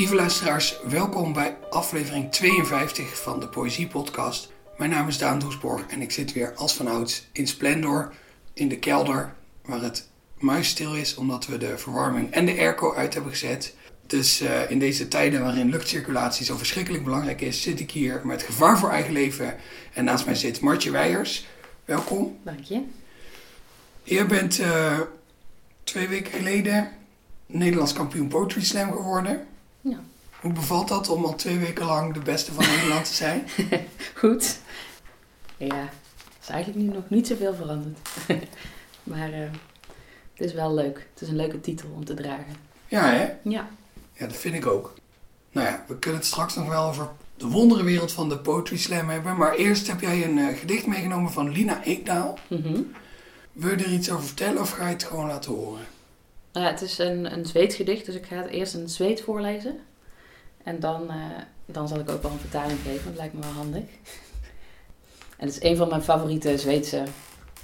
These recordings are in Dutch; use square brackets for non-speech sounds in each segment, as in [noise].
Lieve luisteraars, welkom bij aflevering 52 van de Poëzie Podcast. Mijn naam is Daan Doesborg en ik zit weer als vanouds in Splendor in de kelder waar het muisstil is omdat we de verwarming en de airco uit hebben gezet. Dus uh, in deze tijden waarin luchtcirculatie zo verschrikkelijk belangrijk is, zit ik hier met gevaar voor eigen leven. En naast mij zit Martje Weijers. Welkom. Dank je. Je bent uh, twee weken geleden Nederlands kampioen Poetry Slam geworden. Ja. Hoe bevalt dat om al twee weken lang de beste van Nederland te zijn? [laughs] Goed. Ja, is eigenlijk nu nog niet zoveel veranderd. [laughs] maar uh, het is wel leuk. Het is een leuke titel om te dragen. Ja, hè? Ja. Ja, dat vind ik ook. Nou ja, we kunnen het straks nog wel over de wonderenwereld van de Poetry Slam hebben. Maar eerst heb jij een uh, gedicht meegenomen van Lina Eekdaal. Mm -hmm. Wil je er iets over vertellen of ga je het gewoon laten horen? Nou ja, het is een, een Zweeds gedicht, dus ik ga het eerst in het Zweeds voorlezen. En dan, uh, dan zal ik ook wel een vertaling geven, dat lijkt me wel handig. [laughs] En het is een van mijn favoriete Zweedse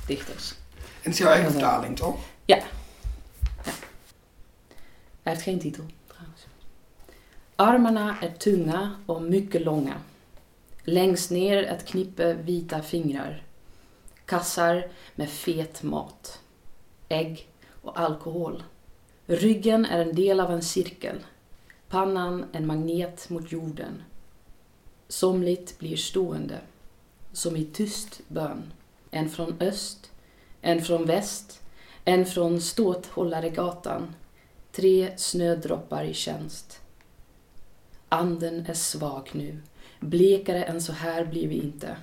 dichters. En het is jouw eigen vertaling, toch? Ja. ja. Hij heeft geen titel, trouwens. Armarna är tunga och mycket långa. Längst ner ett knippe vita fingrar. Kassar med fet mat. Ägg och alkohol. Ryggen är en del av en cirkel. Pannan en magnet mot jorden. Somligt blir stående, som i tyst bön. En från öst, en från väst, en från Ståthållaregatan. Tre snödroppar i tjänst. Anden är svag nu. Blekare än så här blir vi inte.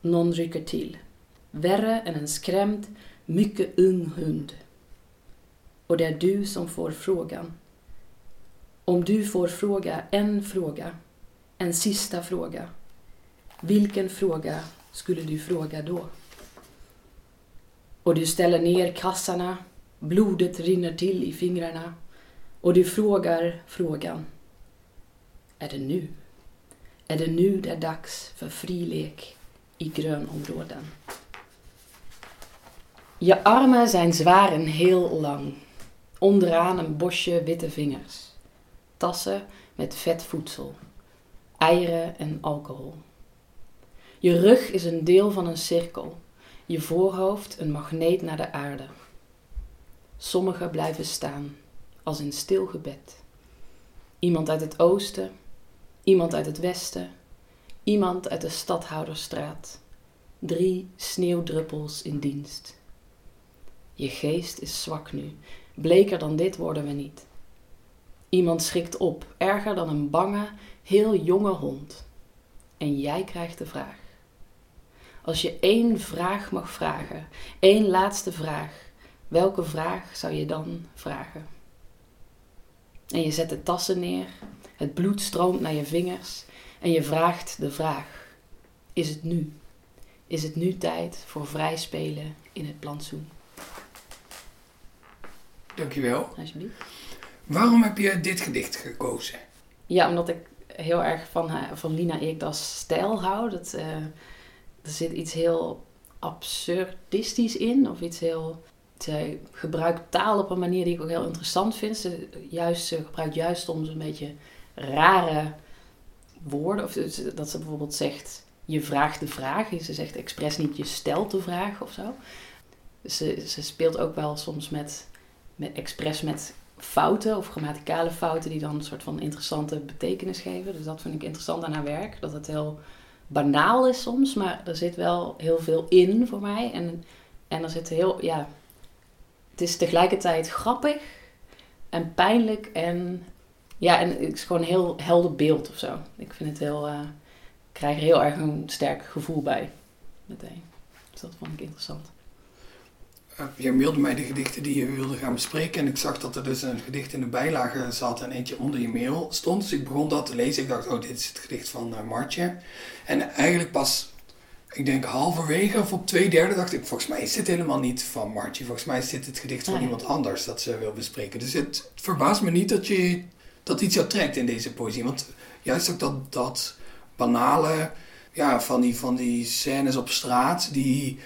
Någon rycker till. Värre än en skrämd, mycket ung hund. Och det är du som får frågan. Om du får fråga en fråga, en sista fråga, vilken fråga skulle du fråga då? Och du ställer ner kassarna, blodet rinner till i fingrarna och du frågar frågan. Är det nu? Är det nu det är dags för frilek i grönområden? Je armen zijn zwaar en heel lang. Onderaan een bosje witte vingers. Tassen met vet voedsel. Eieren en alcohol. Je rug is een deel van een cirkel. Je voorhoofd een magneet naar de aarde. Sommigen blijven staan, als in stil gebed. Iemand uit het oosten, iemand uit het westen, iemand uit de stadhouderstraat. Drie sneeuwdruppels in dienst. Je geest is zwak nu. Bleker dan dit worden we niet. Iemand schrikt op, erger dan een bange, heel jonge hond. En jij krijgt de vraag. Als je één vraag mag vragen, één laatste vraag, welke vraag zou je dan vragen? En je zet de tassen neer, het bloed stroomt naar je vingers en je vraagt de vraag: Is het nu? Is het nu tijd voor vrij spelen in het plantsoen? Dankjewel. Alsjeblieft. Waarom heb je dit gedicht gekozen? Ja, omdat ik heel erg van, van Lina Eekdas stijl hou. Dat, uh, er zit iets heel absurdistisch in. Of iets heel... Zij gebruikt taal op een manier die ik ook heel interessant vind. Ze, juist, ze gebruikt juist soms een beetje rare woorden. Of dat ze bijvoorbeeld zegt, je vraagt de vraag. Ze zegt expres niet, je stelt de vraag of zo. Ze, ze speelt ook wel soms met, met expres met fouten of grammaticale fouten die dan een soort van interessante betekenis geven. Dus dat vind ik interessant aan haar werk. Dat het heel banaal is soms, maar er zit wel heel veel in voor mij. En, en er zit heel, ja, het is tegelijkertijd grappig en pijnlijk en, ja, en het is gewoon een heel helder beeld of zo. Ik vind het heel, uh, ik krijg er heel erg een sterk gevoel bij meteen. Dus dat vond ik interessant. Uh, je mailde mij de gedichten die je wilde gaan bespreken. En ik zag dat er dus een gedicht in de bijlage zat en eentje onder je mail stond. Dus ik begon dat te lezen. Ik dacht, oh, dit is het gedicht van uh, Martje. En eigenlijk pas, ik denk halverwege of op twee derde dacht ik, volgens mij is dit helemaal niet van Martje. Volgens mij is dit het gedicht van Nee. iemand anders dat ze wil bespreken. Dus het verbaast me niet dat je dat iets jou trekt in deze poëzie. Want juist ook dat, dat banale, ja, van die, van die scènes op straat die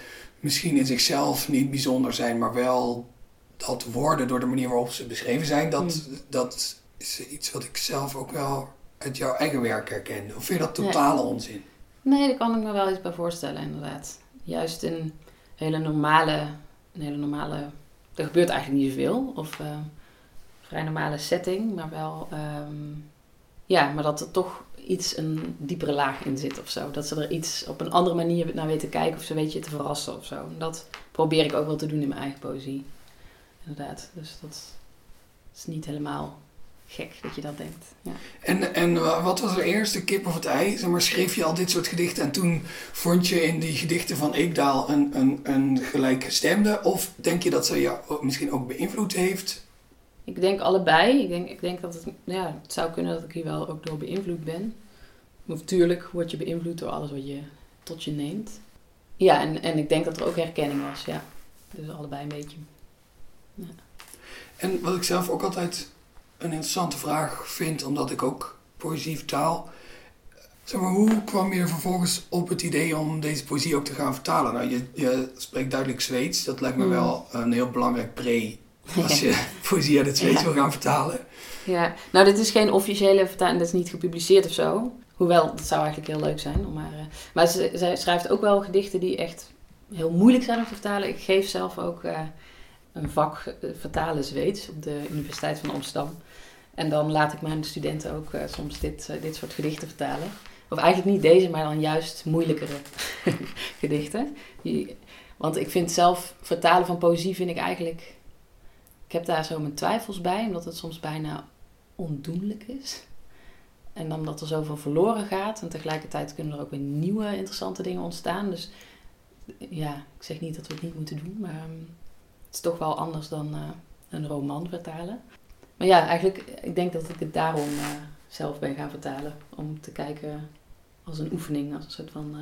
misschien in zichzelf niet bijzonder zijn, maar wel dat worden door de manier waarop ze beschreven zijn, dat, Mm. dat is iets wat ik zelf ook wel uit jouw eigen werk herken. Of vind je dat totale onzin? Nee, daar kan ik me wel iets bij voorstellen, inderdaad. Juist in hele normale, een hele normale, er gebeurt eigenlijk niet zoveel. Of uh, vrij normale setting, maar wel, um, ja, maar dat er toch iets een diepere laag in zit of zo. Dat ze er iets op een andere manier naar weten kijken of ze weet je te verrassen of zo. Dat probeer ik ook wel te doen in mijn eigen poëzie. Inderdaad, dus dat is niet helemaal gek dat je dat denkt. Ja. En, en wat was er eerst, de kip of het ei? Zeg maar, schreef je al dit soort gedichten en toen vond je in die gedichten van Eekdaal een, een, een gelijkgestemde? Of denk je dat ze je misschien ook beïnvloed heeft? Ik denk allebei. Ik denk, ik denk dat het, ja, het zou kunnen dat ik hier wel ook door beïnvloed ben. Natuurlijk word je beïnvloed door alles wat je tot je neemt. Ja, en, en ik denk dat er ook herkenning was, ja. Dus allebei een beetje. Ja. En wat ik zelf ook altijd een interessante vraag vind, omdat ik ook poëzie vertaal. Zeg maar, hoe kwam je er vervolgens op het idee om deze poëzie ook te gaan vertalen? Nou, je, je spreekt duidelijk Zweeds. Dat lijkt me mm. wel een heel belangrijk pre [laughs] als je poëzie uit het Zweeds wil gaan vertalen. Ja, nou dit is geen officiële vertaling, dat is niet gepubliceerd of zo. Hoewel, dat zou eigenlijk heel leuk zijn. Maar, uh, maar ze, zij schrijft ook wel gedichten die echt heel moeilijk zijn om te vertalen. Ik geef zelf ook uh, een vak uh, vertalen Zweeds op de Universiteit van Amsterdam. En dan laat ik mijn studenten ook soms dit, dit soort gedichten vertalen. Of eigenlijk niet deze, maar dan juist moeilijkere [laughs] gedichten. Die, want ik vind zelf vertalen van poëzie vind ik eigenlijk heb daar zo mijn twijfels bij, omdat het soms bijna ondoenlijk is. En dan dat er zoveel verloren gaat. En tegelijkertijd kunnen er ook weer nieuwe interessante dingen ontstaan. Dus ja, ik zeg niet dat we het niet moeten doen. Maar um, het is toch wel anders dan uh, een roman vertalen. Maar ja, eigenlijk, ik denk dat ik het daarom uh, zelf ben gaan vertalen. Om te kijken als een oefening, als een soort van uh,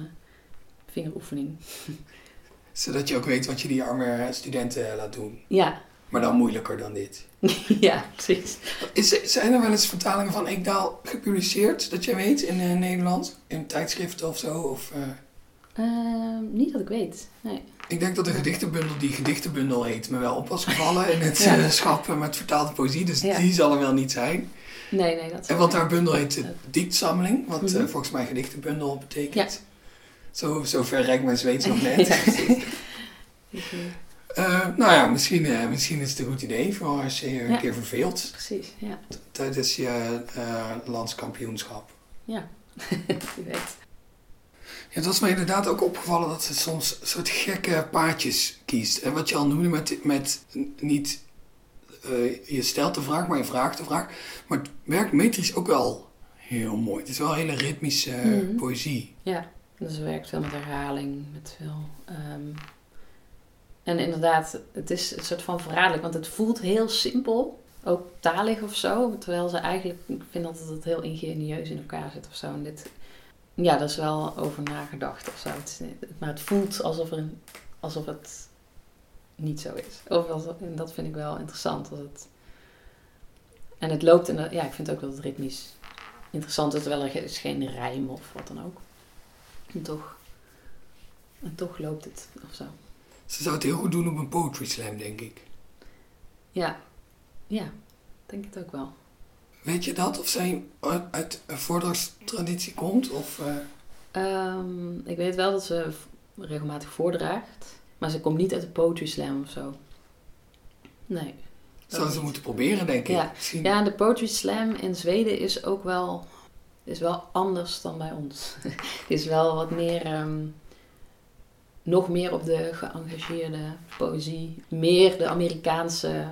vingeroefening. [laughs] Zodat je ook weet wat je die arme studenten laat doen. Ja, maar dan moeilijker dan dit. [laughs] ja, precies. Is, zijn er wel eens vertalingen van Eekdaal gepubliceerd, dat jij weet, in uh, Nederland? In tijdschriften of zo? Of, uh... uh, niet dat ik weet, nee. Ik denk dat de gedichtenbundel die gedichtenbundel heet me wel op was gevallen [laughs] in het ja. schap met vertaalde poëzie. Dus die zal er wel niet zijn. Nee, nee, dat En wat haar bundel heet de wat mm -hmm. volgens mij gedichtenbundel betekent. Ja. Zo, zo ver rijkt mijn Zweeds nog [laughs] net. Uh, nou ja, misschien, uh, misschien is het een goed idee voor als je je een keer verveelt. Precies, ja. Tijdens je uh, landskampioenschap. Ja, [laughs] je weet. Ja, het was me inderdaad ook opgevallen dat ze soms soort gekke paadjes kiest. En wat je al noemde met, met niet je stelt de vraag, maar je vraagt de vraag. Maar het werkt metrisch ook wel heel mooi. Het is wel hele ritmische mm poëzie. Ja, dus het werkt veel met herhaling, met veel... Um en inderdaad, het is een soort van verraderlijk, want het voelt heel simpel, ook talig of zo. Terwijl ze eigenlijk, ik vind dat het heel ingenieus in elkaar zit of zo. En dit, ja, dat is wel over nagedacht of zo. Maar het voelt alsof, er, alsof het niet zo is. Of en dat vind ik wel interessant. Dat het, en het loopt, en ja, ik vind ook dat het ritmisch interessant is, terwijl er geen rijm of wat dan ook. En toch, en toch loopt het of zo. Ze zou het heel goed doen op een poetry slam, denk ik. Ja, ja, denk het ook wel. Weet je dat? Of zij uit een voordrachtstraditie komt? Of, uh... um, ik weet wel dat ze regelmatig voordraagt. Maar ze komt niet uit de poetry slam of zo. Nee. Zou ze moeten proberen, denk ik. Ja. ja, de poetry slam in Zweden is ook wel, is wel anders dan bij ons. [laughs] Is wel wat meer... Um, nog meer op de geëngageerde poëzie, meer de Amerikaanse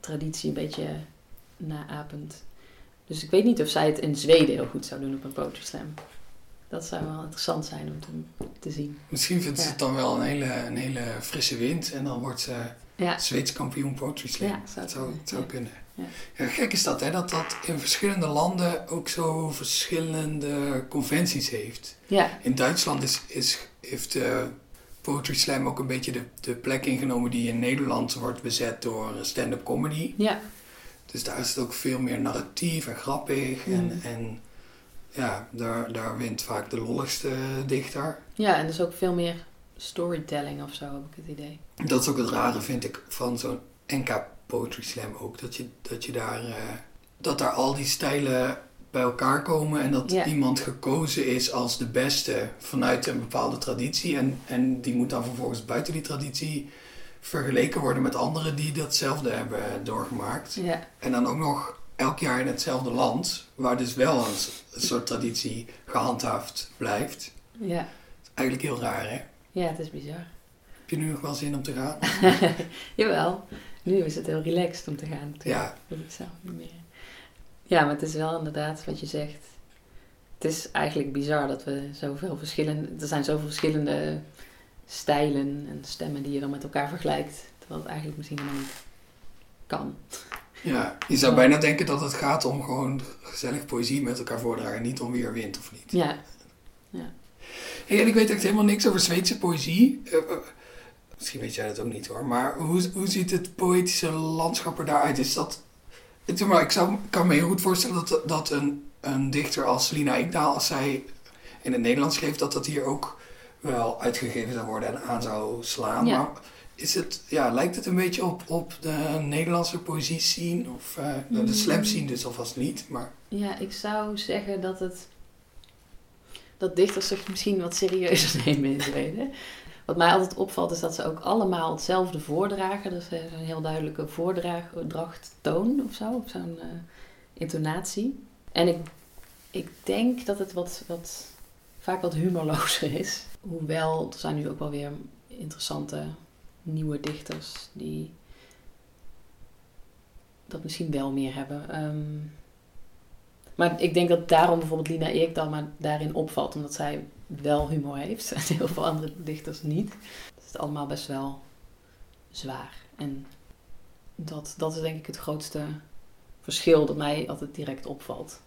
traditie een beetje naapend. Dus ik weet niet of zij het in Zweden heel goed zou doen op een poetry slam. Dat zou wel interessant zijn om te, te zien. Misschien vindt ze het dan wel een hele, een hele frisse wind en dan wordt ze ja. Zweeds kampioen poetry slam. Ja, zou dat zou, zou kunnen. Ja. ja. gek is dat, hè? Dat dat in verschillende landen ook zo verschillende conventies heeft. Ja. In Duitsland is, is, heeft uh, Poetry Slam ook een beetje de, de plek ingenomen die in Nederland wordt bezet door stand-up comedy. Ja. Dus daar is het ook veel meer narratief en grappig. En, mm. en ja, daar, daar wint vaak de lolligste dichter. Ja, en dus ook veel meer storytelling of zo, heb ik het idee. Dat is ook het rare, vind ik, van zo'n NK Poetry Slam ook. Dat je, dat je daar... Uh, dat daar al die stijlen bij elkaar komen en dat iemand gekozen is als de beste vanuit een bepaalde traditie. En, en die moet dan vervolgens buiten die traditie vergeleken worden met anderen die datzelfde hebben doorgemaakt. En dan ook nog elk jaar in hetzelfde land, waar dus wel een, soort traditie gehandhaafd blijft. ja. Eigenlijk heel raar, hè? ja, het is bizar. Heb je nu nog wel zin om te gaan? [laughs] Jawel, nu is het heel relaxed om te gaan. Toen Ja. wil ik zelf niet meer. Ja, maar het is wel inderdaad wat je zegt. Het is eigenlijk bizar dat we zoveel verschillende... Er zijn zoveel verschillende stijlen en stemmen die je dan met elkaar vergelijkt. Terwijl het eigenlijk misschien helemaal niet kan. Ja, je zou bijna denken dat het gaat om gewoon gezellig poëzie met elkaar voordragen. Niet om wie er wint of niet. Ja, Hey, en ik weet echt helemaal niks over Zweedse poëzie. Eh, eh, misschien weet jij dat ook niet hoor. Maar hoe, hoe ziet het poëtische landschap er daaruit? Is dat... Maar ik zou, kan me heel goed voorstellen dat, dat een, een dichter als Lina Ikdaal, als zij in het Nederlands schreef, dat dat hier ook wel uitgegeven zou worden en aan zou slaan. Ja. Maar is het, ja, lijkt het een beetje op, op de Nederlandse poëzie scene? Of eh, de slam scene dus alvast niet. Maar ja, ik zou zeggen dat het... Dat dichters zich misschien wat serieuzer [laughs] nemen in Zweden. Wat mij altijd opvalt is dat ze ook allemaal hetzelfde voordragen. Dus er is een heel duidelijke voordrachttoon of zo, of zo'n eh, intonatie. En ik, ik denk dat het wat, wat, vaak wat humorlozer is. Hoewel, er zijn nu ook wel weer interessante nieuwe dichters die dat misschien wel meer hebben. Ehm, maar ik denk dat daarom bijvoorbeeld Lina Eekdal maar daarin opvalt. Omdat zij wel humor heeft [laughs] en heel veel andere dichters niet. Het is allemaal best wel zwaar. En dat, dat is denk ik het grootste verschil dat mij altijd direct opvalt.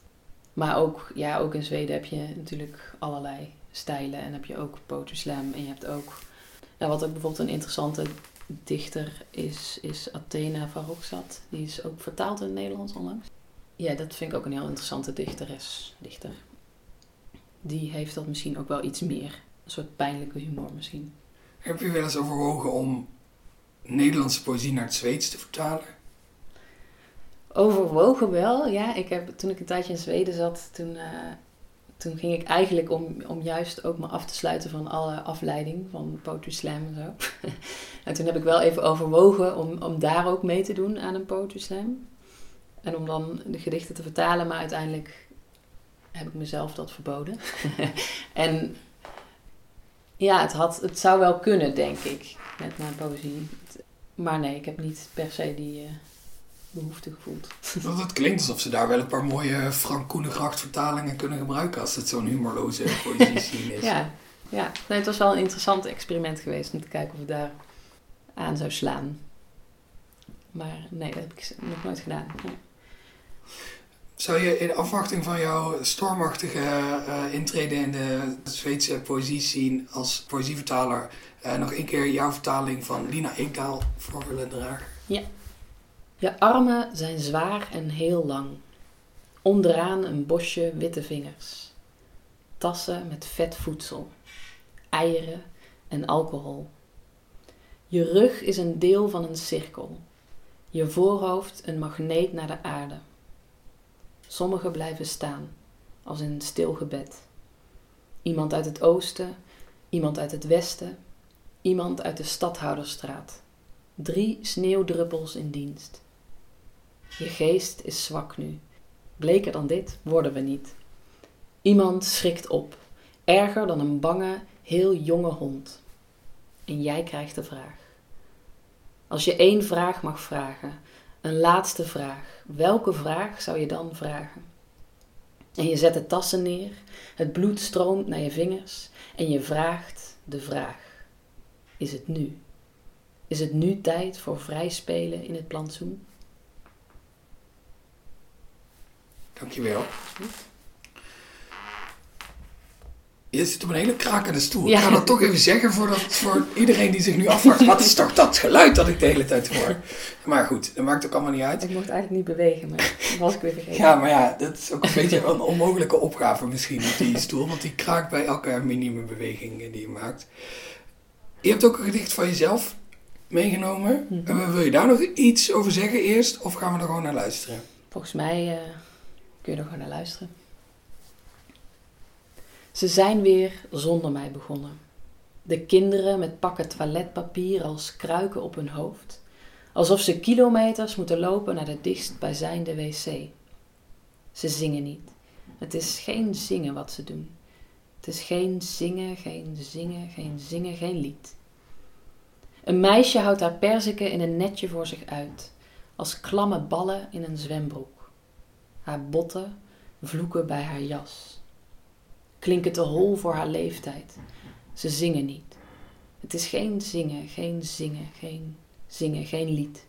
Maar ook, ja, ook in Zweden heb je natuurlijk allerlei stijlen. En heb je ook poetry slam. En je hebt ook... Ja, wat ook bijvoorbeeld een interessante dichter is, is Athena Roxat. Die is ook vertaald in het Nederlands onlangs. Ja, dat vind ik ook een heel interessante dichteres, dichter. Die heeft dat misschien ook wel iets meer. Een soort pijnlijke humor misschien. heb je wel eens overwogen om Nederlandse poëzie naar het Zweeds te vertalen? Overwogen wel, ja. Ik heb, toen ik een tijdje in Zweden zat, toen, eh, toen ging ik eigenlijk om, om juist ook me af te sluiten van alle afleiding van poetry slam en zo. [laughs] en toen heb ik wel even overwogen om, om daar ook mee te doen aan een poetry slam. En om dan de gedichten te vertalen, maar uiteindelijk heb ik mezelf dat verboden. [laughs] en ja, het, had, het zou wel kunnen, denk ik, met mijn poëzie. Maar nee, ik heb niet per se die eh, behoefte gevoeld. [laughs] Want het klinkt alsof ze daar wel een paar mooie Frank Koenegracht vertalingen kunnen gebruiken als het zo'n humorloze poëzie is. [laughs] Ja, ja. Nee, het was wel een interessant experiment geweest om te kijken of het daar aan zou slaan. Maar nee, dat heb ik nog nooit gedaan. Nee. Zou je in afwachting van jouw stormachtige eh, intrede in de Zweedse poëzie scene als poëzievertaler eh, nog een keer jouw vertaling van Lina Eekdaal voor willen dragen? Je armen zijn zwaar en heel lang. Onderaan een bosje witte vingers. Tassen met vet voedsel. Eieren en alcohol. Je rug is een deel van een cirkel. Je voorhoofd een magneet naar de aarde. Sommigen blijven staan, als in een stil gebed. Iemand uit het oosten, iemand uit het westen, iemand uit de stadhouderstraat. Drie sneeuwdruppels in dienst. Je geest is zwak nu. Bleker dan dit worden we niet. Iemand schrikt op, erger dan een bange, heel jonge hond. En jij krijgt de vraag. Als je één vraag mag vragen, een laatste vraag, welke vraag zou je dan vragen? En je zet de tassen neer, het bloed stroomt naar je vingers en je vraagt de vraag: Is het nu? Is het nu tijd voor vrij spelen in het plantsoen? Dankjewel. Je zit op een hele krakende stoel. Ja. Ik ga dat toch even zeggen voor, dat, voor iedereen die zich nu afvraagt. Wat is toch dat geluid dat ik de hele tijd hoor? Maar goed, dat maakt ook allemaal niet uit. Ik mocht eigenlijk niet bewegen, maar dat was ik weer vergeten. Ja, maar ja, dat is ook een beetje een onmogelijke opgave misschien op die stoel. Want die kraakt bij elke minimumbeweging die je maakt. Je hebt ook een gedicht van jezelf meegenomen. Mhm. Eh, wil je daar nog iets over zeggen eerst? Of gaan we er gewoon naar luisteren? Volgens mij uh, kun je er gewoon naar luisteren. Ze zijn weer zonder mij begonnen. De kinderen met pakken toiletpapier als kruiken op hun hoofd, alsof ze kilometers moeten lopen naar de dichtstbijzijnde wc. Ze zingen niet. Het is geen zingen wat ze doen. Het is geen zingen, geen zingen, geen zingen, geen lied. Een meisje houdt haar perziken in een netje voor zich uit, als klamme ballen in een zwembroek. Haar botten vloeken bij haar jas. Klinken te hol voor haar leeftijd. Ze zingen niet. Het is geen zingen, geen zingen, geen zingen, geen lied.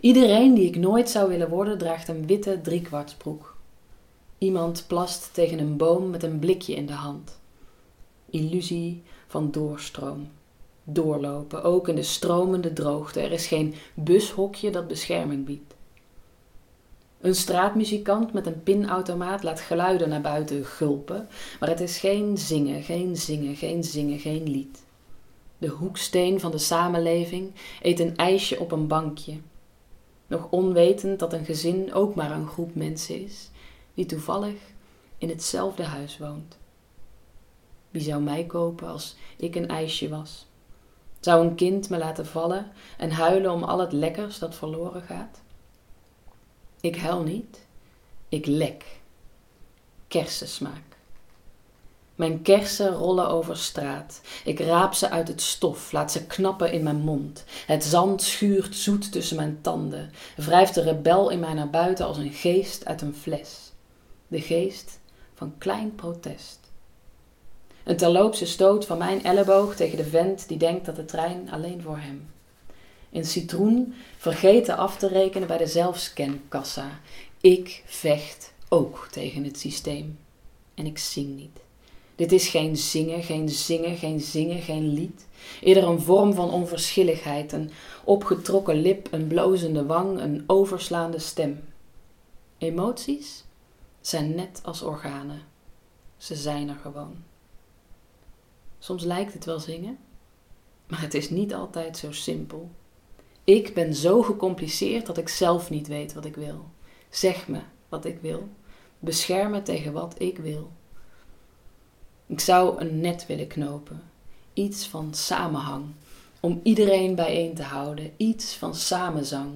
Iedereen die ik nooit zou willen worden, draagt een witte driekwartsbroek. Iemand plast tegen een boom met een blikje in de hand. Illusie van doorstroom. Doorlopen, ook in de stromende droogte. Er is geen bushokje dat bescherming biedt. Een straatmuzikant met een pinautomaat laat geluiden naar buiten gulpen, maar het is geen zingen, geen zingen, geen zingen, geen lied. De hoeksteen van de samenleving eet een ijsje op een bankje, nog onwetend dat een gezin ook maar een groep mensen is die toevallig in hetzelfde huis woont. Wie zou mij kopen als ik een ijsje was? Zou een kind me laten vallen en huilen om al het lekkers dat verloren gaat? Ik huil niet, ik lek. Kersensmaak. Mijn kersen rollen over straat. Ik raap ze uit het stof, laat ze knappen in mijn mond. Het zand schuurt zoet tussen mijn tanden, wrijft de rebel in mij naar buiten als een geest uit een fles. De geest van klein protest. Een terloopse stoot van mijn elleboog tegen de vent die denkt dat de trein alleen voor hem. In citroen vergeten af te rekenen bij de zelfscankassa. Ik vecht ook tegen het systeem. En ik zing niet. Dit is geen zingen, geen zingen, geen zingen, geen lied. Eerder een vorm van onverschilligheid, een opgetrokken lip, een blozende wang, een overslaande stem. Emoties zijn net als organen. Ze zijn er gewoon. Soms lijkt het wel zingen, maar het is niet altijd zo simpel. Ik ben zo gecompliceerd dat ik zelf niet weet wat ik wil. Zeg me wat ik wil. Bescherm me tegen wat ik wil. Ik zou een net willen knopen. Iets van samenhang. Om iedereen bijeen te houden. Iets van samenzang.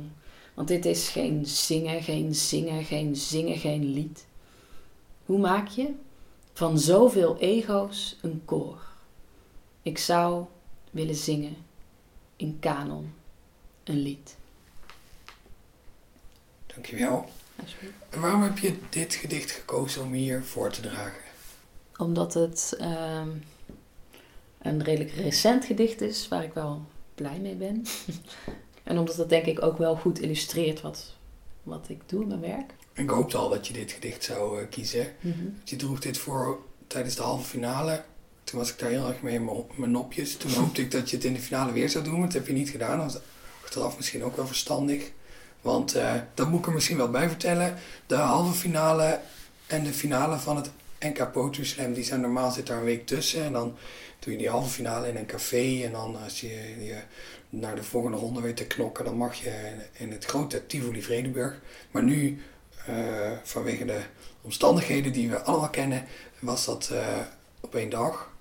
Want dit is geen zingen, geen zingen, geen zingen, geen lied. Hoe maak je van zoveel ego's een koor? Ik zou willen zingen in kanon een lied. Dankjewel. En waarom heb je dit gedicht gekozen om hier voor te dragen? Omdat het ehm, een redelijk recent gedicht is waar ik wel blij mee ben. [laughs] en omdat het denk ik ook wel goed illustreert wat, wat ik doe in mijn werk. Ik hoopte al dat je dit gedicht zou uh, kiezen. Mm Je droeg dit voor tijdens de halve finale. Toen was ik daar heel erg mee in mijn nopjes. Toen hoopte ik dat je het in de finale weer zou doen, maar dat heb je niet gedaan. Dat was achteraf misschien ook wel verstandig. Want uh, dat moet ik er misschien wel bij vertellen. De halve finale en de finale van het NK Poetry Slam, die zijn normaal zit daar een week tussen. En dan doe je die halve finale in een café. En dan als je, je naar de volgende ronde weet te knokken, dan mag je in het grote Tivoli Vredenburg. Maar nu, uh, vanwege de omstandigheden die we allemaal kennen, was dat uh, op één dag.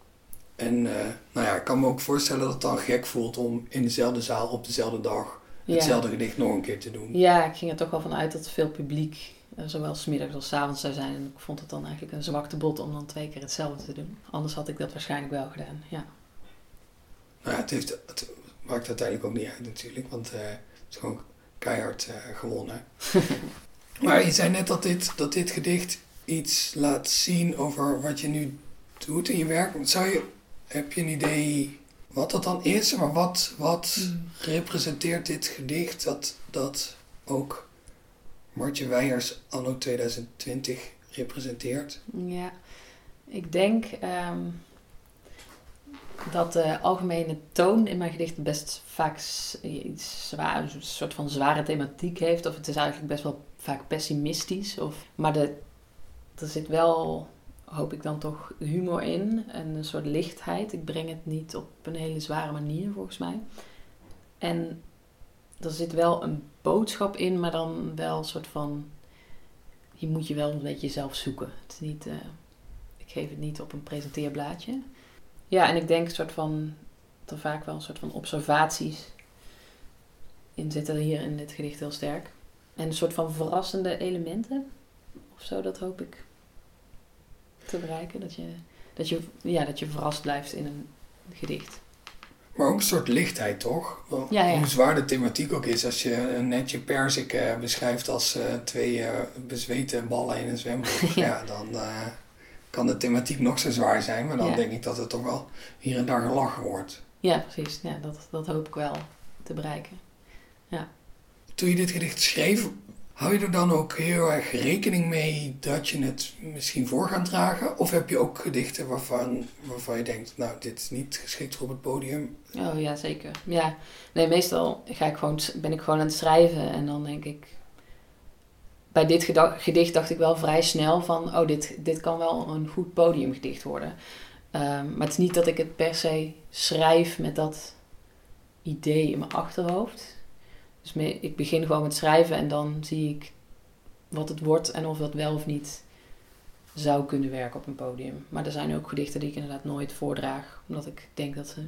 En uh, nou ja, ik kan me ook voorstellen dat het dan gek voelt om in dezelfde zaal op dezelfde dag hetzelfde gedicht nog een keer te doen. Ja, ik ging er toch wel van uit dat veel publiek uh, zowel smiddags als s avonds zou zijn. En ik vond het dan eigenlijk een zwakte bot om dan twee keer hetzelfde te doen. Anders had ik dat waarschijnlijk wel gedaan, ja. Nou ja, het, heeft, het maakt uiteindelijk ook niet uit natuurlijk, want uh, het is gewoon keihard gewonnen. [laughs] maar je zei net dat dit, dat dit gedicht iets laat zien over wat je nu doet in je werk. Zou je heb je een idee wat dat dan is? Maar wat, wat hmm. representeert dit gedicht dat, dat ook Martje Weijers anno 2020 representeert? Ja, ik denk ehm, dat de algemene toon in mijn gedicht best vaak iets zwaar, een soort van zware thematiek heeft. Of het is eigenlijk best wel vaak pessimistisch. Of, maar de, er zit wel hoop ik dan toch humor in en een soort lichtheid. Ik breng het niet op een hele zware manier volgens mij. En er zit wel een boodschap in, maar dan wel een soort van. Je moet je wel een beetje zelf zoeken. Het is niet, eh, ik geef het niet op een presenteerblaadje. Ja, en ik denk een soort van. dat er vaak wel een soort van observaties in zitten hier in dit gedicht heel sterk. En een soort van verrassende elementen of zo, dat hoop ik te bereiken. Dat je, dat je, ja, dat je verrast blijft in een gedicht. Maar ook een soort lichtheid, toch? Want Ja, ja. Hoe zwaar de thematiek ook is. Als je een netje persik eh, beschrijft als eh, twee eh, bezweten ballen in een zwembad. [laughs] ja. Ja. dan kan de thematiek nog zo zwaar zijn. Maar dan Ja. denk ik dat het toch wel hier en daar gelachen wordt. Ja, precies. Ja, dat, dat hoop ik wel te bereiken. Toen je dit gedicht schreef, hou je er dan ook heel erg rekening mee dat je het misschien voor gaat dragen? Of heb je ook gedichten waarvan, waarvan je denkt, nou, dit is niet geschikt voor het podium? Oh ja, zeker. Ja, nee, meestal ga ik gewoon, ben ik gewoon aan het schrijven en dan denk ik. Bij dit gedicht dacht ik wel vrij snel van, oh, dit, dit kan wel een goed podiumgedicht worden. Ehm, maar het is niet dat ik het per se schrijf met dat idee in mijn achterhoofd. Dus ik begin gewoon met schrijven en dan zie ik wat het wordt en of dat wel of niet zou kunnen werken op een podium. Maar er zijn ook gedichten die ik inderdaad nooit voordraag, omdat ik denk dat ze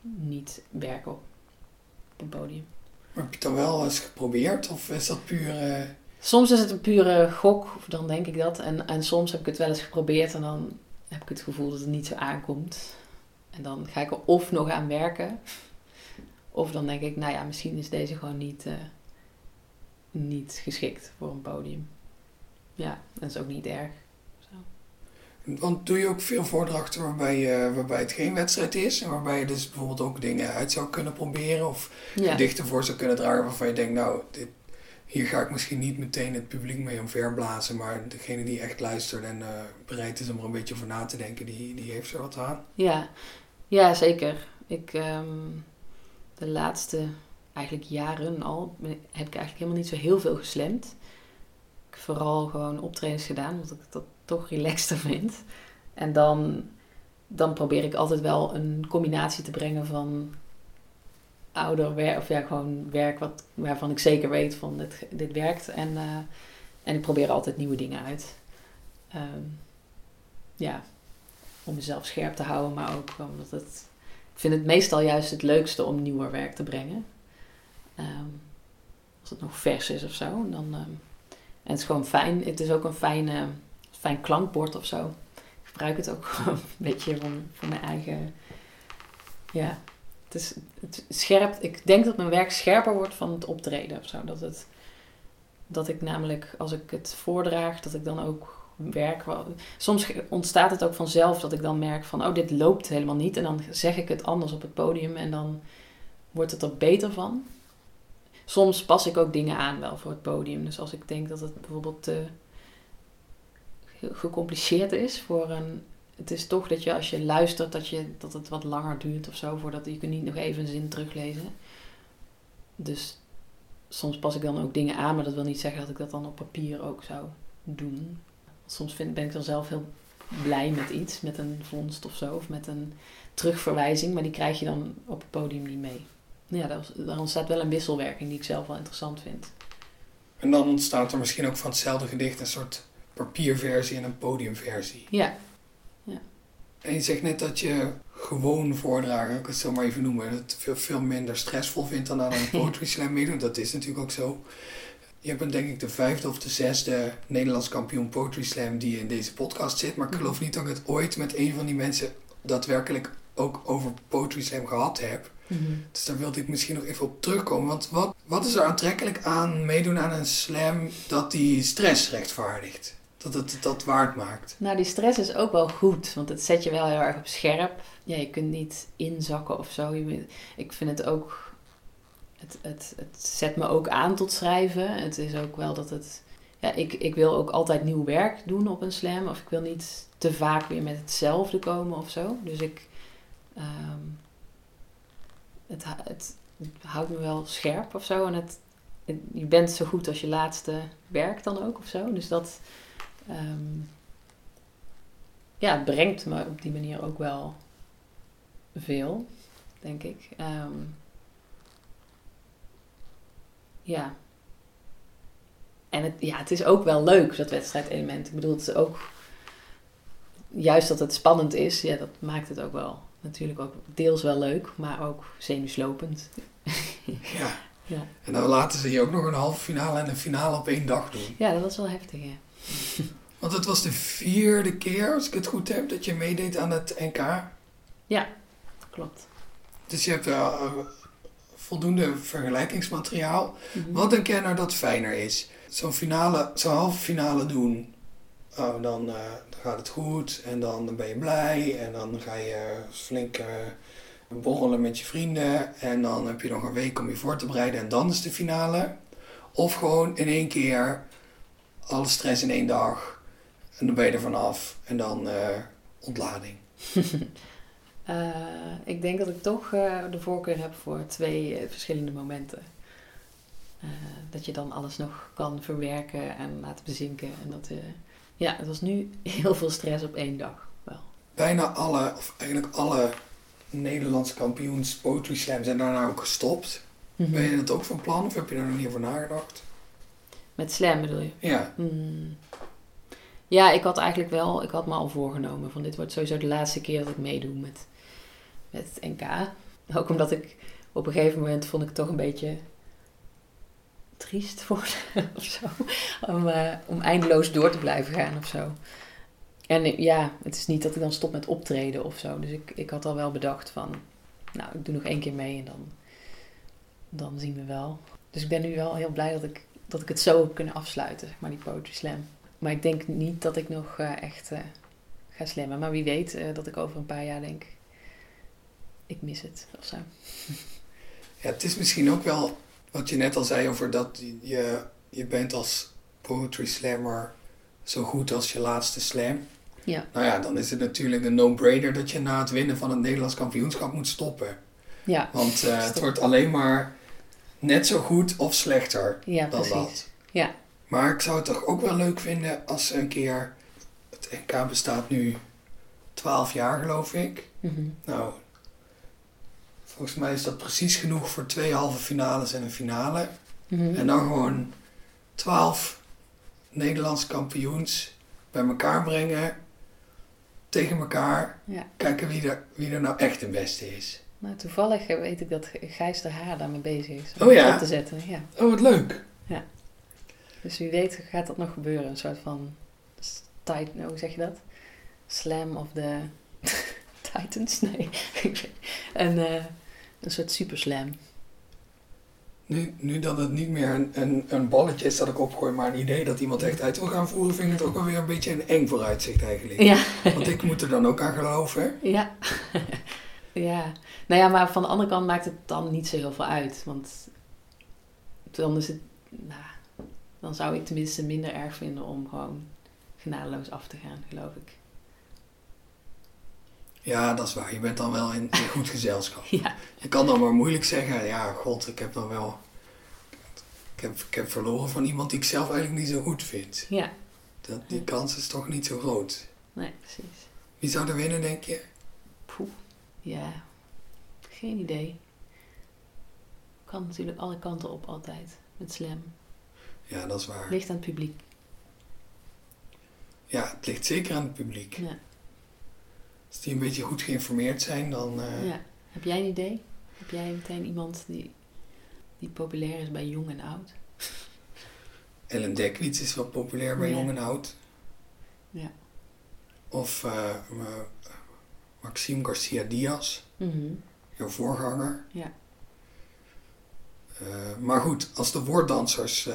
niet werken op, op een podium. Maar heb je het dan wel eens geprobeerd? Of is dat puur... eh, Soms is het een pure gok, of dan denk ik dat. En, en soms heb ik het wel eens geprobeerd en dan heb ik het gevoel dat het niet zo aankomt. En dan ga ik er of nog aan werken, of dan denk ik, nou ja, misschien is deze gewoon niet, eh, niet geschikt voor een podium. Ja, dat is ook niet erg. Zo. Want doe je ook veel voordrachten waarbij, eh, waarbij het geen wedstrijd is? En waarbij je dus bijvoorbeeld ook dingen uit zou kunnen proberen? Of Ja. gedichten voor zou kunnen dragen waarvan je denkt, nou, dit, hier ga ik misschien niet meteen het publiek mee omverblazen. Maar degene die echt luistert en eh, bereid is om er een beetje over na te denken, die, die heeft er wat aan. Ja, ja zeker. Ik, ehm, de laatste eigenlijk jaren al heb ik eigenlijk helemaal niet zo heel veel geslemd. Ik heb vooral gewoon optredens gedaan, omdat ik dat toch relaxter [laughs] vind. En dan, dan probeer ik altijd wel een combinatie te brengen van ouder werk, of ja, gewoon werk wat, waarvan ik zeker weet van dit, dit werkt. En, eh, en ik probeer altijd nieuwe dingen uit. Ehm, ja, om mezelf scherp te houden, maar ook omdat het. Ik vind het meestal juist het leukste om nieuwer werk te brengen. Ehm, als het nog vers is of zo. Dan, ehm, en het is gewoon fijn. Het is ook een fijn, fijn klankbord of zo. Ik gebruik het ook [laughs] een beetje voor, voor mijn eigen. Ja, het is het. Ik denk dat mijn werk scherper wordt van het optreden of zo. Dat, het, dat ik namelijk, als ik het voordraag, dat ik dan ook werk. Soms ontstaat het ook vanzelf dat ik dan merk van, oh, dit loopt helemaal niet. En dan zeg ik het anders op het podium en dan wordt het er beter van. Soms pas ik ook dingen aan wel voor het podium. Dus als ik denk dat het bijvoorbeeld te ge- gecompliceerd is voor een... Het is toch dat je als je luistert dat, je, dat het wat langer duurt of zo. Voordat je kunt niet nog even een zin teruglezen. Dus soms pas ik dan ook dingen aan. Maar dat wil niet zeggen dat ik dat dan op papier ook zou doen. Soms vind, ben ik dan zelf heel blij met iets. Met een vondst of zo. Of met een terugverwijzing. Maar die krijg je dan op het podium niet mee. Ja, daar, daar ontstaat wel een wisselwerking die ik zelf wel interessant vind. En dan ontstaat er misschien ook van hetzelfde gedicht een soort papierversie en een podiumversie. Ja, En je zegt net dat je gewoon voordragen, ik het zo maar even noemen, dat het veel, veel minder stressvol vindt dan aan een [laughs] poetry slam meedoen. Dat is natuurlijk ook zo. Je bent denk ik de vijfde of de zesde Nederlands kampioen poetry slam die in deze podcast zit. Maar ik geloof niet dat ik het ooit met een van die mensen daadwerkelijk ook over poetry slam gehad heb. Dus daar wilde ik misschien nog even op terugkomen. Want wat, wat is er aantrekkelijk aan meedoen aan een slam dat die stress rechtvaardigt? Dat het dat waard maakt? Nou, die stress is ook wel goed, want het zet je wel heel erg op scherp. Ja, je kunt niet inzakken of zo. Ik vind het ook. Het, het, het zet me ook aan tot schrijven. Het is ook wel dat het. Ja, ik, ik wil ook altijd nieuw werk doen op een slam. Of ik wil niet te vaak weer met hetzelfde komen of zo. Dus ik. ehm, het, het, houdt me wel scherp of zo. En het, je bent zo goed als je laatste werk dan ook of zo. Dus dat. ehm, ja, het brengt me op die manier ook wel veel, denk ik. Ehm, ja. En het, ja, het is ook wel leuk, dat wedstrijdelement. Ik bedoel, het is ook... Juist dat het spannend is, ja, dat maakt het ook wel. Natuurlijk ook deels wel leuk, maar ook zenuwslopend. [laughs] Ja. Ja. En dan laten ze je ook nog een halve finale en een finale op één dag doen. Ja, dat was wel heftig, ja. [laughs] Want het was de vierde keer, als ik het goed heb, dat je meedeed aan het NK. Klopt. Dus je hebt uh, voldoende vergelijkingsmateriaal. Mhm. Wat denk jij nou dat fijner is? Zo'n finale, zo'n halve finale doen. Oh, dan, eh, dan gaat het goed en dan ben je blij en dan ga je flink eh, borrelen met je vrienden en dan heb je nog een week om je voor te bereiden en dan is de finale. Of gewoon in één keer alle stress in één dag en dan ben je er vanaf en dan eh, ontlading. [laughs] Eh, ik denk dat ik toch eh, de voorkeur heb voor twee eh, verschillende momenten. Dat je dan alles nog kan verwerken en laten bezinken. En dat, ja, het was nu [laughs] heel veel stress op één dag. Wel. bijna alle, of eigenlijk alle Nederlandse kampioens Poetry Slam zijn daarna ook gestopt. Ben je dat ook van plan of heb je daar nog niet over nagedacht? Met slam bedoel je? Ja, Hmm. Ja, ik had eigenlijk wel, ik had me al voorgenomen van dit wordt sowieso de laatste keer dat ik meedoe met, met het NK. Ook omdat ik op een gegeven moment vond ik het toch een beetje triest [laughs] zo. Om, eh, om eindeloos door te blijven gaan of zo. En eh, ja, het is niet dat ik dan stop met optreden of zo. Dus ik, ik had al wel bedacht van, nou, ik doe nog één keer mee en dan, dan zien we wel. Dus ik ben nu wel heel blij dat ik, dat ik het zo heb kunnen afsluiten, zeg maar, die Poetry Slam. Maar ik denk niet dat ik nog eh, echt ga slammen. Maar wie weet dat ik over een paar jaar denk, ik mis het of zo. ja, het is misschien ook wel wat je net al zei over dat je, je bent als Poetry Slammer zo goed als je laatste slam. Ja. Nou ja, dan is het natuurlijk een no-brainer dat je na het winnen van het Nederlands kampioenschap moet stoppen. Ja, Want eh, het wordt alleen maar net zo goed of slechter ja dan precies. dat. Ja. Maar ik zou het toch ook wel leuk vinden als ze een keer. Het NK bestaat nu 12 jaar, geloof ik. Mhm. Nou, volgens mij is dat precies genoeg voor twee halve finales en een finale. Mhm. En dan gewoon 12 Nederlandse kampioens bij elkaar brengen. Tegen elkaar. Ja. Kijken wie er, wie er nou echt de beste is. Nou, toevallig eh, weet ik dat Gijs de Haar daarmee bezig is. Oh ja? Op te zetten, ja. Oh, wat leuk. Dus wie weet gaat dat nog gebeuren. Een soort van, tit- hoe zeg je dat? Slam of the [laughs] Titans? Nee. [laughs] ik weet- een, soort super slam. Nu, nu dat het niet meer een, een, een balletje is dat ik opgooi, maar een idee dat iemand echt uit wil gaan voeren, vind ik het ook wel weer een beetje een eng vooruitzicht eigenlijk. Ja. Want ik moet er dan ook aan geloven. Ja. [laughs] ja. Nou ja, maar van de andere kant maakt het dan niet zo heel veel uit. Want dan is het... Nou, dan zou ik tenminste minder erg vinden om gewoon genadeloos af te gaan, geloof ik. Ja, dat is waar. Je bent dan wel in, in goed gezelschap. [laughs] Ja. Je kan dan maar moeilijk zeggen, ja, god, ik heb dan wel... Ik heb, ik heb verloren van iemand die ik zelf eigenlijk niet zo goed vind. Ja. Dat, die kans is toch niet zo groot. Nee, precies. Wie zou er winnen, denk je? Poeh. Ja. Geen idee. Kan natuurlijk alle kanten op altijd. Met slam. Ja, dat is waar. Ligt aan het publiek. Ja, het ligt zeker aan het publiek. Ja. Als die een beetje goed geïnformeerd zijn, dan... eh, ja. Heb jij een idee? Heb jij meteen iemand die, die populair is bij jong en oud? [laughs] Ellen Dekwits is wel populair bij Ja. jong en oud. Ja. Of Ma- Maxime Garcia Diaz, Mhm. jouw voorganger. Ja. Maar goed, als de woorddansers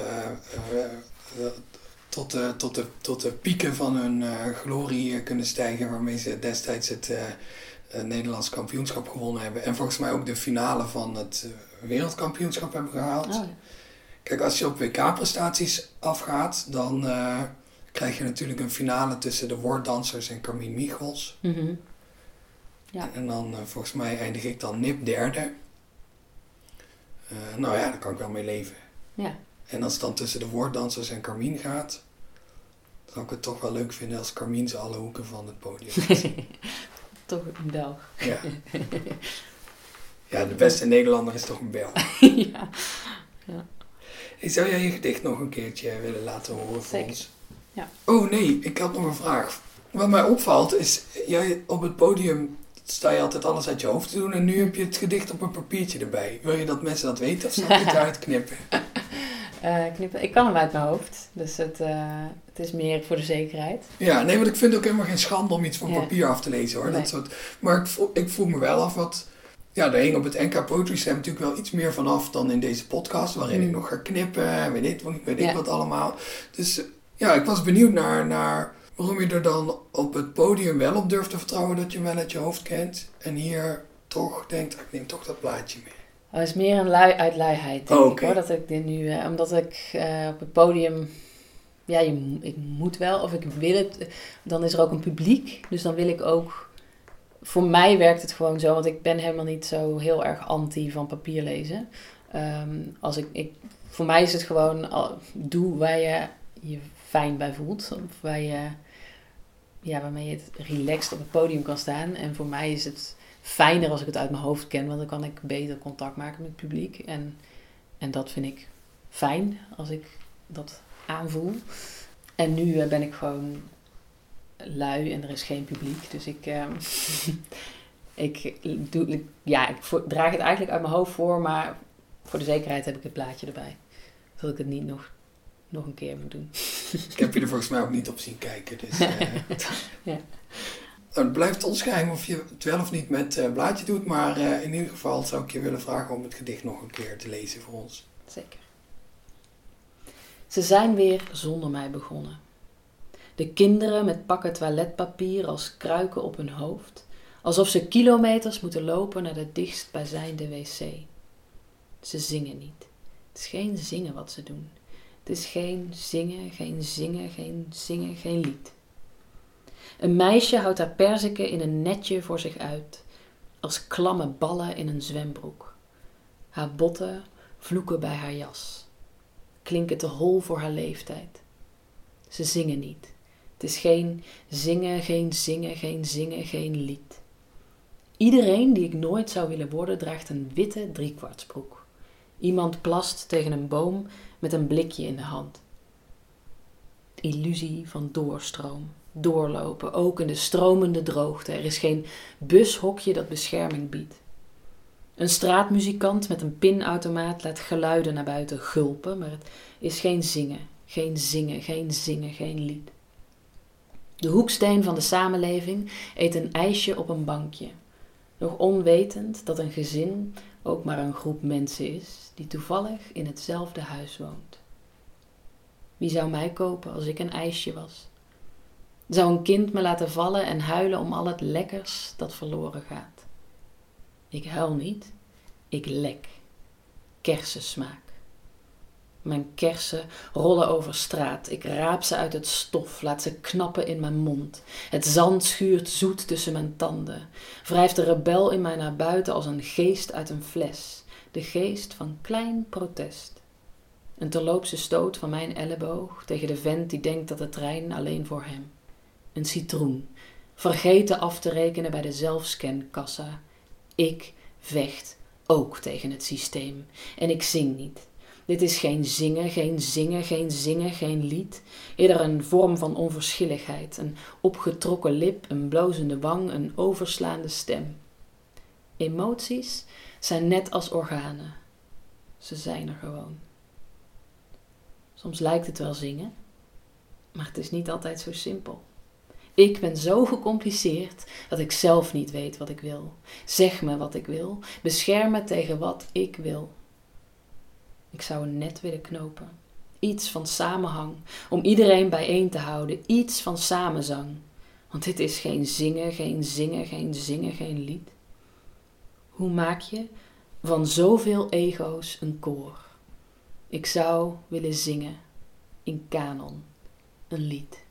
tot, de, tot, de, tot de pieken van hun eh, glorie eh, kunnen stijgen, waarmee ze destijds het eh, Nederlands kampioenschap gewonnen hebben. En volgens mij ook de finale van het wereldkampioenschap hebben gehaald. Oh, ja. Kijk, als je op WK-prestaties afgaat, dan krijg je natuurlijk een finale tussen de woorddansers en Carmien Michels. Mhm. Ja. En dan, volgens mij, eindig ik dan nip derde. Nou ja, daar kan ik wel mee leven. Ja. En als het dan tussen de woorddansers en Carmien gaat, zou ik het toch wel leuk vinden als Carmien ze alle hoeken van het podium [laughs] Toch een Belg. Ja. [laughs] ja, de beste Nederlander is toch een Bel. [laughs] ja. Hey, zou jij je gedicht nog een keertje willen laten horen voor Zeker. ons? Ja. Oh nee, ik had nog een vraag. Wat mij opvalt is, jij op het podium sta je altijd alles uit je hoofd te doen en nu heb je het gedicht op een papiertje erbij. Wil je dat mensen dat weten of zal ik het eruit Eh, knippen. Ik kan hem uit mijn hoofd, dus het, eh, het is meer voor de zekerheid. Ja, nee, want ik vind het ook helemaal geen schande om iets van Ja. papier af te lezen hoor. Nee. Dat soort, maar ik voel, ik voel me wel af wat... Ja, er hing op het NK Poetry Slam natuurlijk wel iets meer vanaf dan in deze podcast, waarin ik Mm. nog ga knippen en weet ik, weet ik wat allemaal. Dus ja, ik was benieuwd naar, naar waarom je er dan op het podium wel op durft te vertrouwen dat je hem wel uit je hoofd kent. En hier toch denkt, ik neem toch dat plaatje mee. Het is meer een lui uit luiheid, denk Oh, ik hoor. Dat ik dit nu, eh, omdat ik eh, op het podium, ja, je, ik moet wel of ik wil het. Dan is er ook een publiek, dus dan wil ik ook. Voor mij werkt het gewoon zo, want ik ben helemaal niet zo heel erg anti van papier lezen. Ehm, als ik, ik, voor mij is het gewoon, doe waar je je fijn bij voelt. Of waar je, ja, waarmee je het relaxed op het podium kan staan. En voor mij is het fijner als ik het uit mijn hoofd ken, want dan kan ik beter contact maken met het publiek. En, en dat vind ik fijn als ik dat aanvoel. En nu eh, ben ik gewoon lui en er is geen publiek. Dus ik, ehm, [laughs] ik, doe, ik- ja, ik draag het eigenlijk uit mijn hoofd voor, maar voor de zekerheid heb ik het blaadje erbij. Zodat ik het niet nog, nog een keer moet doen. Ik heb je er [laughs] volgens mij ook niet op zien kijken. Dus, eh, [laughs] Ja. Het blijft ons geheim of je het wel of niet met eh blaadje doet. Maar eh, in ieder geval zou ik je willen vragen om het gedicht nog een keer te lezen voor ons. Zeker. Ze zijn weer zonder mij begonnen. De kinderen met pakken toiletpapier als kruiken op hun hoofd, alsof ze kilometers moeten lopen naar de dichtstbijzijnde wc. Ze zingen niet. Het is geen zingen wat ze doen. Het is geen zingen, geen zingen, geen zingen, geen lied. Een meisje houdt haar perziken in een netje voor zich uit, als klamme ballen in een zwembroek. Haar botten vloeken bij haar jas, klinken te hol voor haar leeftijd. Ze zingen niet. Het is geen zingen, geen zingen, geen zingen, geen lied. Iedereen die ik nooit zou willen worden, draagt een witte driekwartsbroek. Iemand plast tegen een boom met een blikje in de hand. Illusie van doorstroom, doorlopen, ook in de stromende droogte. Er is geen bushokje dat bescherming biedt. Een straatmuzikant met een pinautomaat laat geluiden naar buiten gulpen, maar het is geen zingen, geen zingen, geen zingen, geen lied. De hoeksteen van de samenleving eet een ijsje op een bankje, nog onwetend dat een gezin ook maar een groep mensen is die toevallig in hetzelfde huis woont. Wie zou mij kopen als ik een ijsje was? Zou een kind me laten vallen en huilen om al het lekkers dat verloren gaat? Ik huil niet, ik lek. Kersensmaak. Mijn kersen rollen over straat. Ik raap ze uit het stof, laat ze knappen in mijn mond. Het zand schuurt zoet tussen mijn tanden. Wrijft de rebel in mij naar buiten als een geest uit een fles. De geest van klein protest. Een terloopse stoot van mijn elleboog tegen de vent die denkt dat de trein alleen voor hem. Een citroen. Vergeten af te rekenen bij de zelfscankassa. Ik vecht ook tegen het systeem. En ik zing niet. Dit is geen zingen, geen zingen, geen zingen, geen lied. Eerder een vorm van onverschilligheid. Een opgetrokken lip, een blozende wang, een overslaande stem. Emoties zijn net als organen. Ze zijn er gewoon. Soms lijkt het wel zingen, maar het is niet altijd zo simpel. Ik ben zo gecompliceerd dat ik zelf niet weet wat ik wil. Zeg me wat ik wil, bescherm me tegen wat ik wil. Ik zou een net willen knopen. Iets van samenhang, om iedereen bijeen te houden. Iets van samenzang. Want dit is geen zingen, geen zingen, geen zingen, geen lied. Hoe maak je van zoveel ego's een koor? Ik zou willen zingen in kanon, een lied.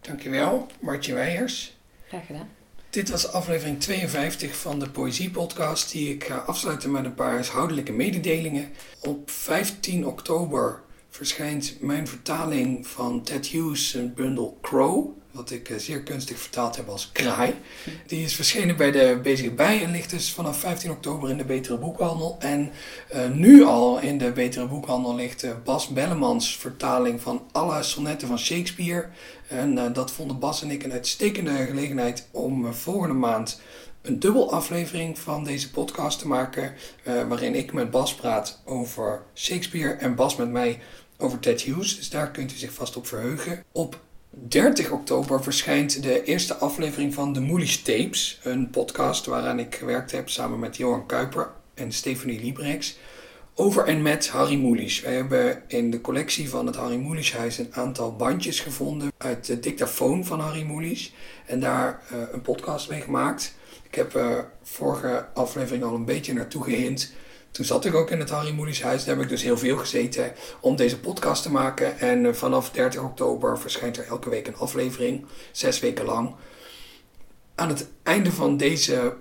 Dankjewel, Martje Weijers. Graag gedaan. Dit was aflevering 52 van de Poëzie-podcast, die ik ga afsluiten met een paar huishoudelijke mededelingen. Op 15 oktober verschijnt mijn vertaling van Ted Hughes' bundel Crow wat ik eh, zeer kunstig vertaald heb als kraai. Die is verschenen bij de Bezige Bij en ligt dus vanaf 15 oktober in de Betere Boekhandel. En uh, nu al in de Betere Boekhandel ligt uh, Bas Bellemans vertaling van alle sonnetten van Shakespeare. En dat vonden Bas en ik een uitstekende gelegenheid om volgende maand een dubbel aflevering van deze podcast te maken. waarin ik met Bas praat over Shakespeare en Bas met mij over Ted Hughes. Dus daar kunt u zich vast op verheugen. Op 30 oktober verschijnt de eerste aflevering van de Moelies Tapes, een podcast waaraan ik gewerkt heb samen met Johan Kuiper en Stephanie Librex over en met Harry Moelies. Wij hebben in de collectie van het Harry Moelieshuis een aantal bandjes gevonden uit de dictafoon van Harry Moelies en daar uh, een podcast mee gemaakt. Ik heb uh, vorige aflevering al een beetje naartoe gehind. Toen zat ik ook in het Harry huis. Daar heb ik dus heel veel gezeten om deze podcast te maken. En eh, vanaf 30 oktober verschijnt er elke week een aflevering. Zes weken lang. Aan het einde van deze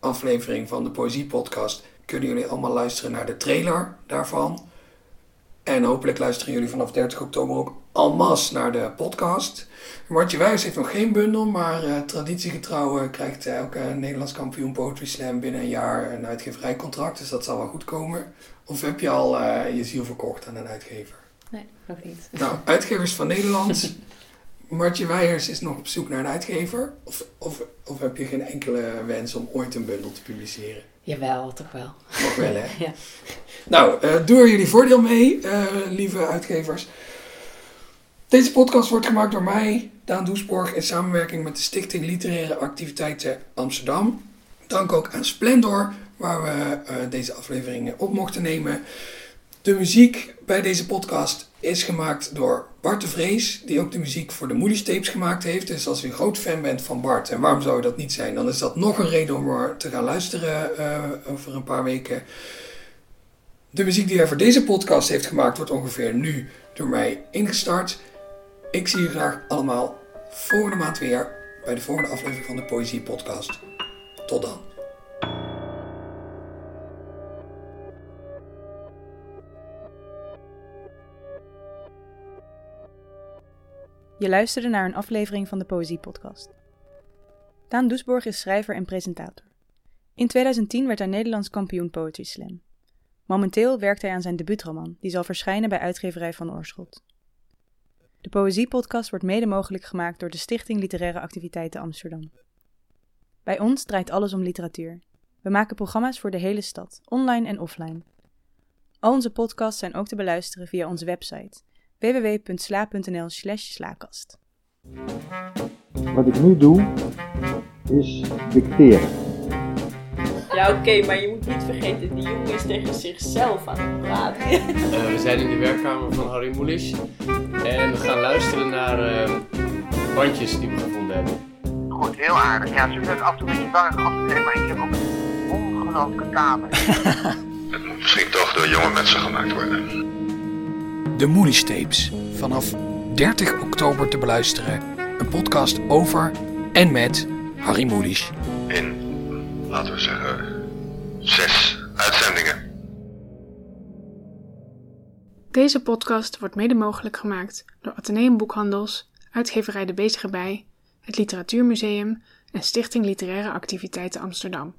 aflevering van de Poëzie Podcast kunnen jullie allemaal luisteren naar de trailer daarvan. En hopelijk luisteren jullie vanaf 30 oktober ook almas naar de podcast. Martje Wijs heeft nog geen bundel, maar uh, traditiegetrouw uh, krijgt elke Nederlands kampioen Poetry Slam binnen een jaar een uitgeverijcontract. Dus dat zal wel goed komen. Of heb je al je ziel verkocht aan een uitgever? Nee, nog niet. Nou, uitgevers van Nederland. [laughs] Martje Weijers is nog op zoek naar een uitgever. Of, of, of heb je geen enkele wens om ooit een bundel te publiceren? Jawel, toch wel. Nog wel, hè? [laughs] ja. Nou, uh, doe er jullie voordeel mee, uh, lieve uitgevers. Deze podcast wordt gemaakt door mij, Daan Doesborg, in samenwerking met de Stichting Literaire Activiteiten Amsterdam. Dank ook aan Splendor, waar we uh, deze aflevering op mochten nemen. De muziek bij deze podcast is gemaakt door Bart de Vrees, die ook de muziek voor de Tapes gemaakt heeft. Dus als u een groot fan bent van Bart, en waarom zou dat niet zijn, dan is dat nog een reden om er te gaan luisteren uh, over een paar weken. De muziek die hij voor deze podcast heeft gemaakt, wordt ongeveer nu door mij ingestart. Ik zie jullie graag allemaal volgende maand weer bij de volgende aflevering van de Poëzie Podcast. Tot dan. Je luisterde naar een aflevering van de Poëzie Podcast. Daan Doesborg is schrijver en presentator. In 2010 werd hij Nederlands kampioen Poetry Slam. Momenteel werkt hij aan zijn debuutroman, die zal verschijnen bij uitgeverij Van Oorschot. De Poëziepodcast wordt mede mogelijk gemaakt door de Stichting Literaire Activiteiten Amsterdam. Bij ons draait alles om literatuur. We maken programma's voor de hele stad, online en offline. Al onze podcasts zijn ook te beluisteren via onze website www.sla.nl slaakast. Wat ik nu doe, is dicteren. Ja, oké, okay, maar je moet niet vergeten, die jongen is tegen zichzelf aan het praten. Uh, we zijn in de werkkamer van Harry Moelisch en we gaan luisteren naar uh, bandjes die we gevonden hebben. Goed, heel aardig. Ja, ze zijn af en toe een beetje bang afgegeven, maar ik heb ook een ongelooflijke kamer. [laughs] Het moet misschien toch door jonge mensen gemaakt worden. De Moelies Tapes, vanaf 30 oktober te beluisteren. Een podcast over en met Harry Moelisch. In laten we zeggen, zes uitzendingen. Deze podcast wordt mede mogelijk gemaakt door Atheneum Boekhandels, uitgeverij De Bezige Bij, het Literatuurmuseum en Stichting Literaire Activiteiten Amsterdam.